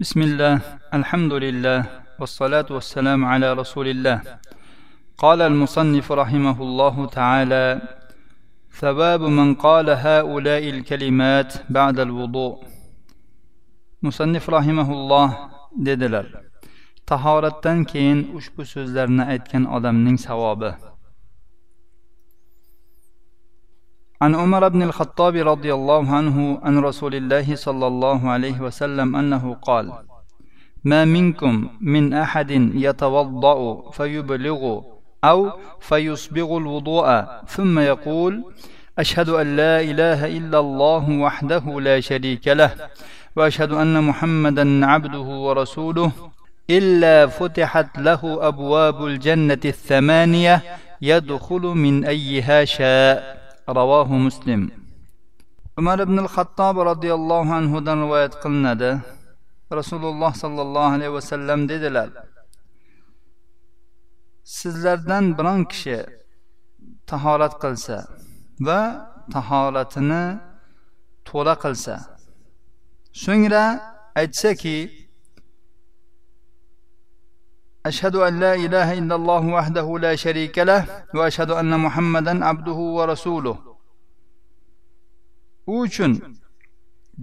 بسم الله الحمد لله والصلاة والسلام على رسول الله قال المصنف رحمه الله تعالى ثواب من قال هؤلاء الكلمات بعد الوضوء مصنف رحمه الله dedilar tahoratdan keyin ushbu so'zlarni aytgan odamning savobi عن عمر بن الخطاب رضي الله عنه عن رسول الله صلى الله عليه وسلم أنه قال ما منكم من أحد يتوضأ فيبلغ أو فيسبغ الوضوء ثم يقول أشهد أن لا إله إلا الله وحده لا شريك له وأشهد أن محمدا عبده ورسوله إلا فتحت له أبواب الجنة الثمانية يدخل من أيها شاء ravohu muslim. Umar ibn al xattob roziyallohu anhudan rivoyat qilinadi. Rasululloh sollallohu alayhi vasallam dedilar sizlardan biron kishi tahorat qilsa va tahoratini to'la qilsa so'ngra aytsaki أشهد أن لا إله إلا الله وحده لا شريك له وأشهد أن محمدا عبده ورسوله u uchun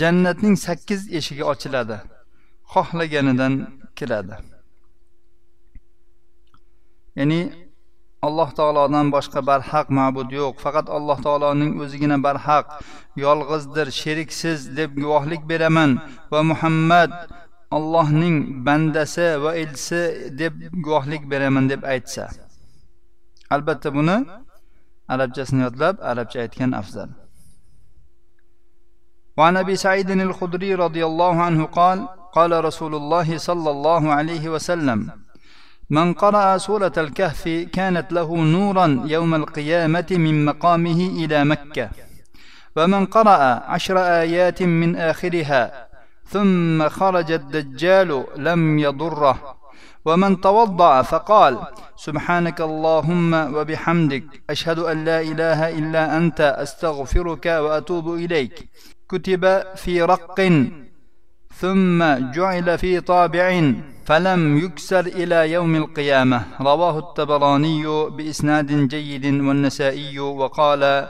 jannatning sakkiz eshigi ochiladi xohlaganidan kiradi ya'ni alloh taolodan boshqa barhaq ma'bud yo'q. Faqat alloh taoloning o'zigina barhaq yolg'izdir sheriksiz deb guvohlik beraman va muhammad Allohning bandasi va elchisi deb guvohlik beraman deb aytsa. Albatta buni arabchasini yodlab arabcha aytgan afzal. وعن ابي سعيد الخدري رضي الله عنه قال قال رسول الله صلى الله عليه وسلم من قرأ سورة الكهف كانت له نورا يوم القيامة من مقامه إلى مكة ومن قرأ عشر آيات من آخرها ثم خرج الدجال لم يضره. ومن توضأ فقال سبحانك اللهم وبحمدك أشهد أن لا إله إلا أنت أستغفرك وأتوب إليك. كتب في رق ثم جعل في طابع فلم يكسر إلى يوم القيامة. رواه التبراني بإسناد جيد والنسائي وقال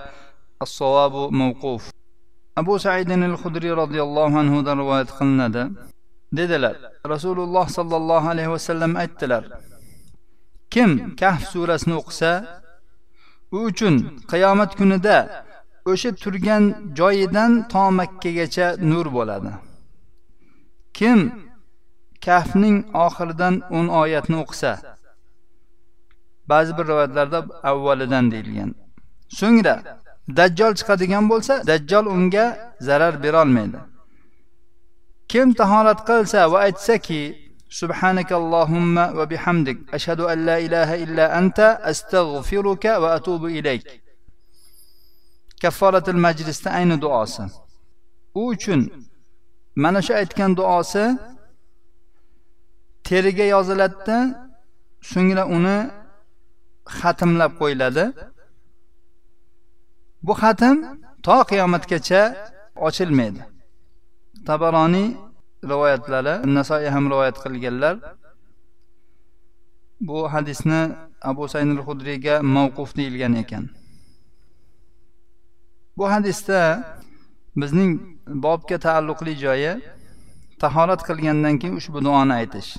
الصواب موقوف. Abu saidin al hudriy roziyallohu anhudan rivoyat qilinadi. Dedilar rasululloh sollallohu alayhi vasallam aytdilar kim kahf surasini o'qisa u uchun qiyomat kunida o'sha turgan joyidan to makkagacha nur bo'ladi. Kim kahfning oxiridan o'n oyatni o'qisa ba'zi bir rivoyatlarda avvalidan deyilgan. So'ngra dajjol chiqadigan bo'lsa dajjol unga zarar berolmaydi kim tahorat qilsa va aytsaki سبحانك اللهم وبحمدك أشهد أن لا إله إلا أنت أستغفرك وأتوب إليك كفارة المجلس ayni duosi u uchun mana shu aytgan duosi teriga yoziladida so'ngra uni xatmlab qo'yiladi Bu xatm to qiyomatgacha ochilmaydi. Tabaroniy rivoyatlari nasoiy ham rivoyat qilganlar bu hadisni abu saynul hudriyga mavquf deyilgan ekan. Bu hadisda bizning bobga taalluqli joyi tahorat qilgandan keyin ushbu duoni aytish.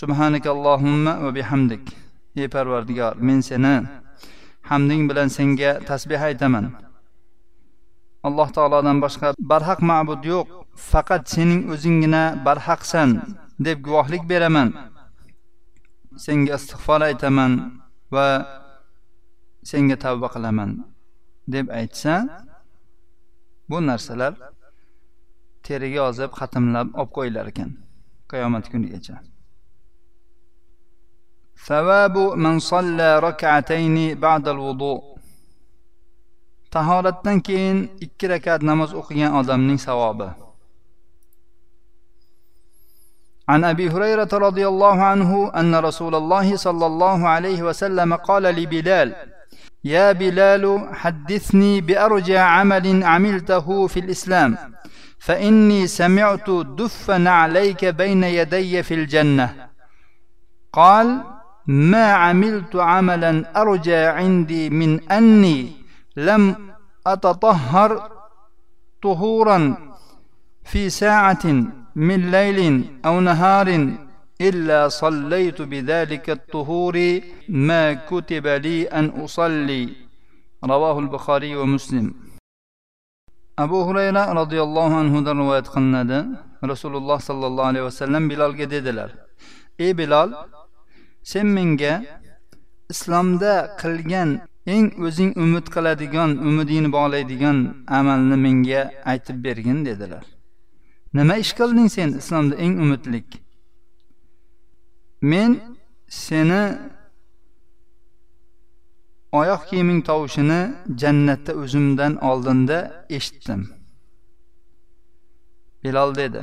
Subhanakallohumma va bihamdik. Ey parvardigor men seni hamding bilan senga tasbeh aytaman. Alloh taolodan boshqa barhaq ma'bud yo'q. Faqat sening o'zinggina barhaqsan deb guvohlik beraman. Senga istig'for aytaman va senga tavba qilaman deb aytsa bu narsalar teriga yozib xatmlab olib qo'yilar ekan qiyomat kunigacha. ثواب من صلى ركعتين بعد الوضوء. tahoratdan keyin ikki rakat namoz o'qigan odamning savobi عن أبي هريرة رضي الله عنه أن رسول الله صلى الله عليه وسلم قال لبلال يا بلال حدثني بارجى عمل عملته في الإسلام فإني سمعت دف نعليك بين يدي في الجنة. قال ما عملت عملا أرجى عندي من أني لم أتطهر طهورا في ساعة من ليل أو نهار إلا صليت بذلك الطهور ما كتب لي أن أصلي. رواه البخاري ومسلم. abu hurayra roziyallohu anhudan rivoyat qilinadi rasululloh sollallohu alayhi vasallam bilolga dedilar ey bilol sen menga islomda qilgan eng o'zing umid qiladigan umidingni bog'laydigan amalni menga aytib bergin dedilar. Nima ish qilding sen islomda eng umidlik? Men seni oyoq kiyiming tovushini jannatda o'zimdan oldinda eshitdim bilol dedi.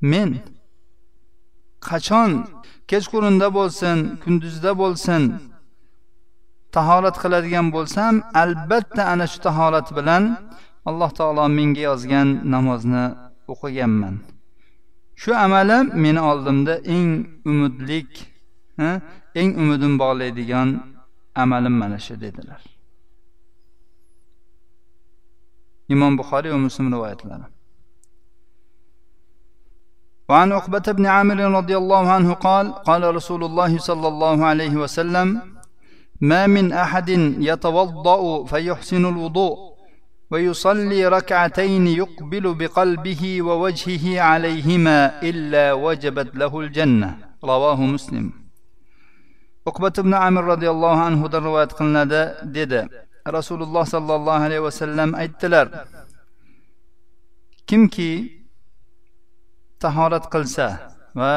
Men qachon? Kechqurunda bo'lsin kunduzda bo'lsin tahorat qiladigan bo'lsam albatta ana shu tahorat bilan alloh taolo menga yozgan namozni o'qiganman. Shu amalim meni oldimda eng umidlik eng umidim bog'laydigan amalim mana shu dedilar. Imom buxoriy va muslim rivoyatlari. وعن عقبة بن عامر رضي الله عنه قال قال رسول الله صلى الله عليه وسلم ما من أحد يتوضأ فيحسن الوضوء ويصلي ركعتين يقبل بقلبه ووجهه عليهما إلا وجبت له الجنة. رواه مسلم. uqbat ibn amir roziyallohu anhudan rivoyat qilinadi dedi rasululloh sollallohu alayhi vasallam aytdilar kimki tahorat qilsa va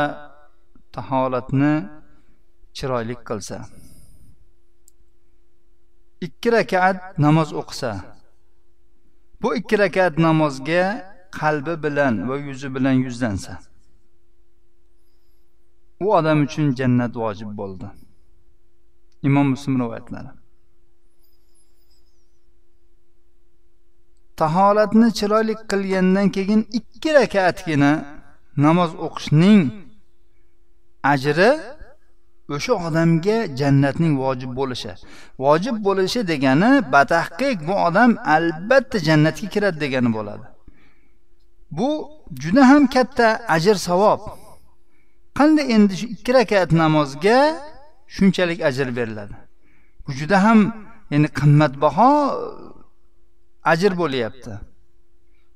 tahoratni chiroyli qilsa. Ikki rakat namoz o'qisa bu ikki rakat namozga qalbi bilan va yuzi bilan yuzlansa u odam uchun jannat vojib bo'ldi. Imom muslim rivoyatlari. Tahoratni chiroyli qilgandan keyin ikki rakatgina namoz o'qishning ajri o'sha odamga jannatning vojib bo'lishi. Vojib bo'lishi degani batahqiq bu odam albatta jannatga kiradi degani bo'ladi. Bu juda ham katta ajr savob. Qanday endi shu ikki rakat namozga shunchalik ajr beriladi? Bu juda ham ya'ni qimmatbaho ajr bo'lyapti.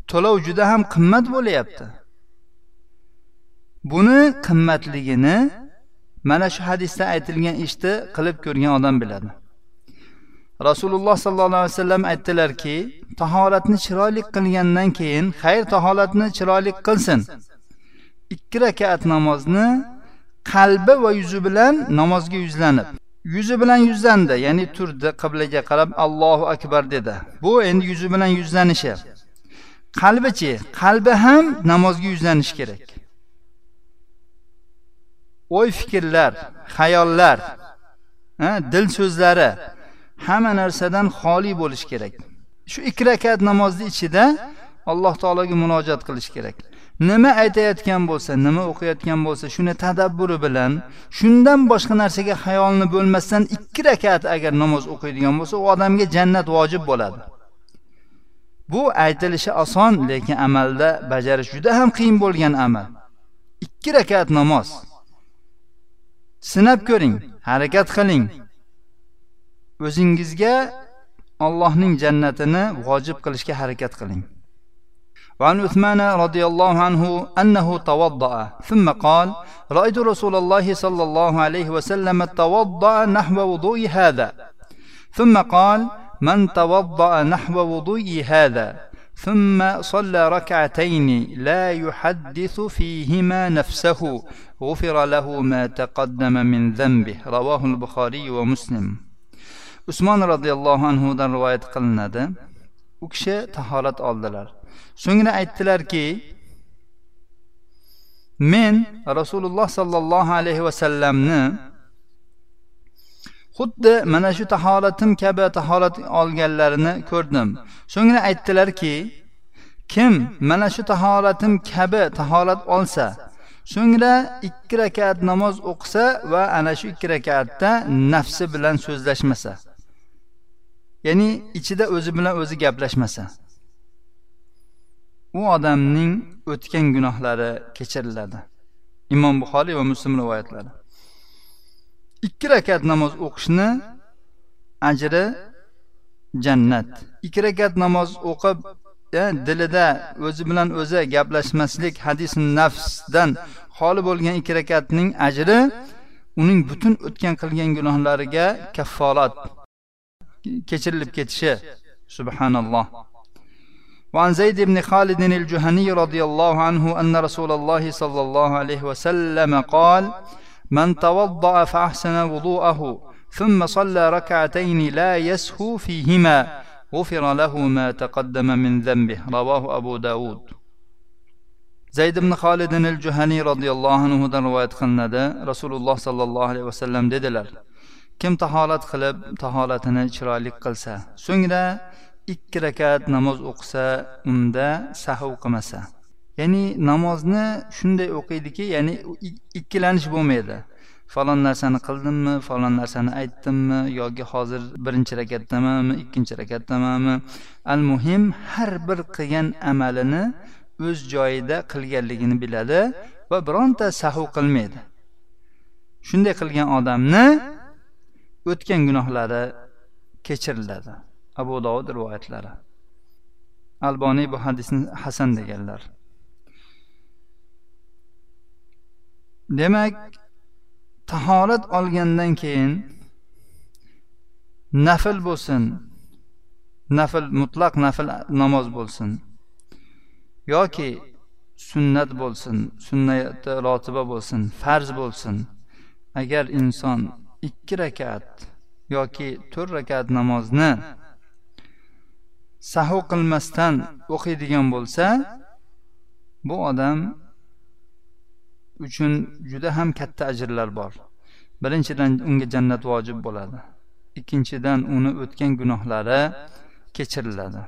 To'lov juda ham qimmat bo'lyapti. Buni qimmatligini mana shu hadisda aytilgan ishni qilib ko'rgan odam biladi. Rasululloh sollallohu alayhi vasallam aytdilarki tahoratni chiroyli qilgandan keyin xayr tahoratni chiroyli qilsin. Ikki rakat namozni qalbi va yuzi bilan namozga yuzlanib yuzi bilan yuzlandi ya'ni turdi qiblaga qarab allohu akbar dedi. Bu endi yuzi bilan yuzlanishi. Qalbichi qalbi ham namozga yuzlanishi kerak. O'y fikrlar xayollar dil so'zlari hamma narsadan xoli bo'lishi kerak. Shu ikki rakat namozni ichida alloh taologa murojaat qilish kerak. Nima aytayotgan bo'lsa nima o'qiyotgan bo'lsa shuni tadabburi bilan shundan boshqa narsaga xayolni bo'lmasdan ikki rakat agar namoz o'qiydigan bo'lsa u odamga jannat vojib bo'ladi. Bu aytilishi oson lekin amalda bajarish juda ham qiyin bo'lgan amal. Ikki rakat namoz. sinab ko'ring harakat qiling o'zingizga allohning jannatini vojib qilishga harakat qiling وعن عثمان رضي الله عنه أنه توضأ ثم قال رأيت رسول الله صلى الله عليه وسلم توضأ نحو وضوء هذا ثم قال من توضأ نحو وضوء هذا ثم صلى ركعتين لا يحدث فيهما نفسه غفر له ما تقدم من ذنبه رواه البخاري ومسلم رضي الله عنه rivoyat qilinadi u kishi tahorat oldilar so'ngra aytdilarki men rasululloh sollallohu alayhi vasallamni xuddi mana shu tahoratim kabi tahorat olganlarini ko'rdim. So'ngra aytdilarki kim mana shu tahoratim kabi tahorat olsa so'ngra ikki rakat namoz o'qisa va ana shu ikki rakatda nafsi bilan so'zlashmasa ya'ni ichida o'zi bilan o'zi gaplashmasa u odamning o'tgan gunohlari kechiriladi. Imom buxoriy va muslim rivoyatlari. ikki rakat namoz o'qishni ajri jannat ikki rakat namoz o'qib dilida o'zi bilan o'zi gaplashmaslik hadis nafsdan xoli bo'lgan ikki rakatning ajri uning butun o'tgan qilgan gunohlariga kafforat kechirilib ketishi subhanalloh وعن زيد بن خالد الجهني رضي الله عنه أن رسول الله صلى الله عليه وسلم قال من توضأ فأحسن وضوءه ثم صلى ركعتين لا يسهو فيهما غفر له ما تقدم من ذنبه رواه أبو داود. زيد بن خالد الجهني رضي الله عنه رواية خلندا رسول الله صلى الله عليه وسلم ددلر كم تهالت خلب تهالتنا شرالي قلسا سنجدا إكركات rakat namoz أمدا unda sahv ya'ni namozni shunday o'qiydiki ya'ni ikkilanish bo'lmaydi. Falon narsani qildimmi falon narsani aytdimmi yoki hozir birinchi rakatdamanmi ikkinchi rakatdamanmi al muhim har bir qilgan amalini o'z joyida qilganligini biladi va bironta sahu qilmaydi. Shunday qilgan odamni o'tgan gunohlari kechiriladi. Abu dovud rivoyatlari. Alboniy bu hadisni hasan deganlar. Demak tahorat olgandan keyin nafl bo'lsin nafl mutlaq nafl namoz bo'lsin yoki sunnat bo'lsin sunnati rotiba bo'lsin farz bo'lsin. Agar inson ikki rakat yoki to'rt rakat namozni sahu qilmasdan o'qiydigan bo'lsa bu odam uchun juda ham katta ajrlar bor birinchidan unga jannat vojib bo'ladi ikkinchidan uni o'tgan gunohlari kechiriladi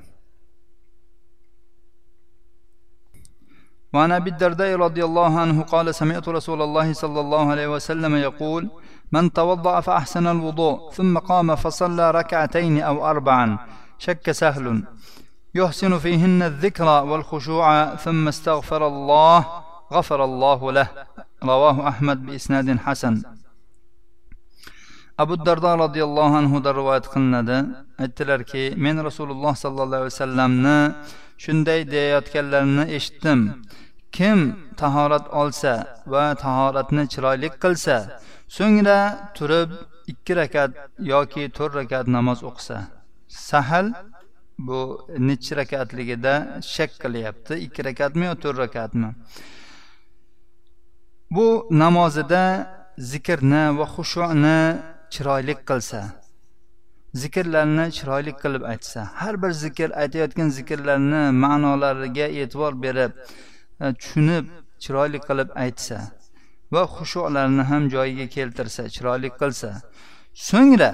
وعن ابي الدرداء رضي الله عنه قال سمعت رسول الله صلى الله عليه وسلم يقول من توضا فاحسن الوضوء ثم قام فصلى ركعتين او اربعا شك سهل يحسن فيهن الذكر والخشوع ثم استغفر الله غفر الله له رواه احمد باسناد حسن abu dardo roziyallohu anhudan rivoyat qilinadi aytdilarki men rasululloh sollallohu alayhi vasallamni shunday deyayotganlarini eshitdim kim tahorat olsa va tahoratni chiroyli qilsa so'ngra turib ikki rakat yoki to'rt rakat namoz o'qisa sahal bu nechi rakatligida shak qilyapti ikki rakatmi yo to'rt rakatmi Bu namozida zikrni va xushuni chiroyli qilsa zikrlarni chiroyli qilib aytsa har bir zikr aytayotgan zikrlarni ma'nolariga e'tibor berib e, tushunib chiroyli qilib aytsa va xushularni ham joyiga keltirsa chiroyli qilsa so'ngra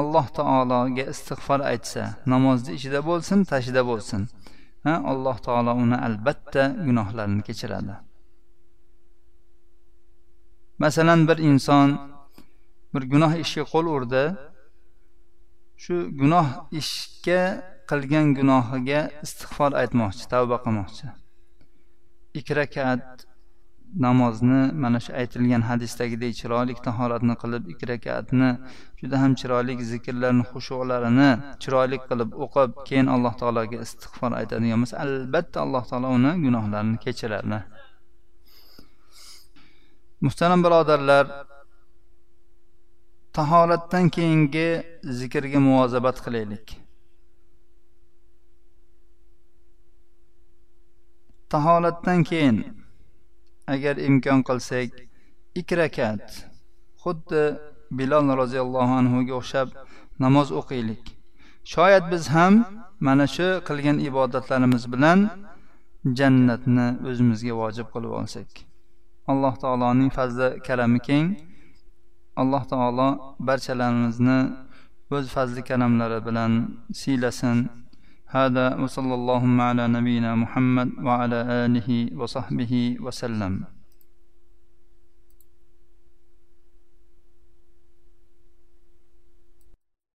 alloh taologa istig'for aytsa namozni ichida bo'lsin tashida bo'lsin alloh taolo uni albatta gunohlarini kechiradi. Masalan bir inson bir gunoh ishga qo'l urdi. Shu gunoh ishga qilgan gunohiga istig'for aytmoqchi tavba qilmoqchi. Ikki rakat namozni mana shu aytilgan hadisdagidek chiroyli tahoratni qilib ikki rakatni juda ham chiroyli zikrlarni xushuqlarini chiroyli qilib o'qib keyin alloh taologa istig'for aytadigan bo'lsa albatta alloh taolo uni gunohlarini kechiradi. Muhtaram birodarlar tahoratdan keyingi zikrga muvozabat qilaylik. Tahoratdan keyin agar imkon qilsak ikki rakat xuddi bilol roziyallohu anhuga o'xshab namoz o'qiylik. Shoyat biz ham mana shu qilgan ibodatlarimiz bilan jannatni o'zimizga vojib qilib olsak. alloh taoloning fazli karami keng alloh taolo barchalarimizni o'z fazli karamlari bilan siylasin هذا وصلى اللهم على نبينا محمد وعلى آله وصحبه وسلم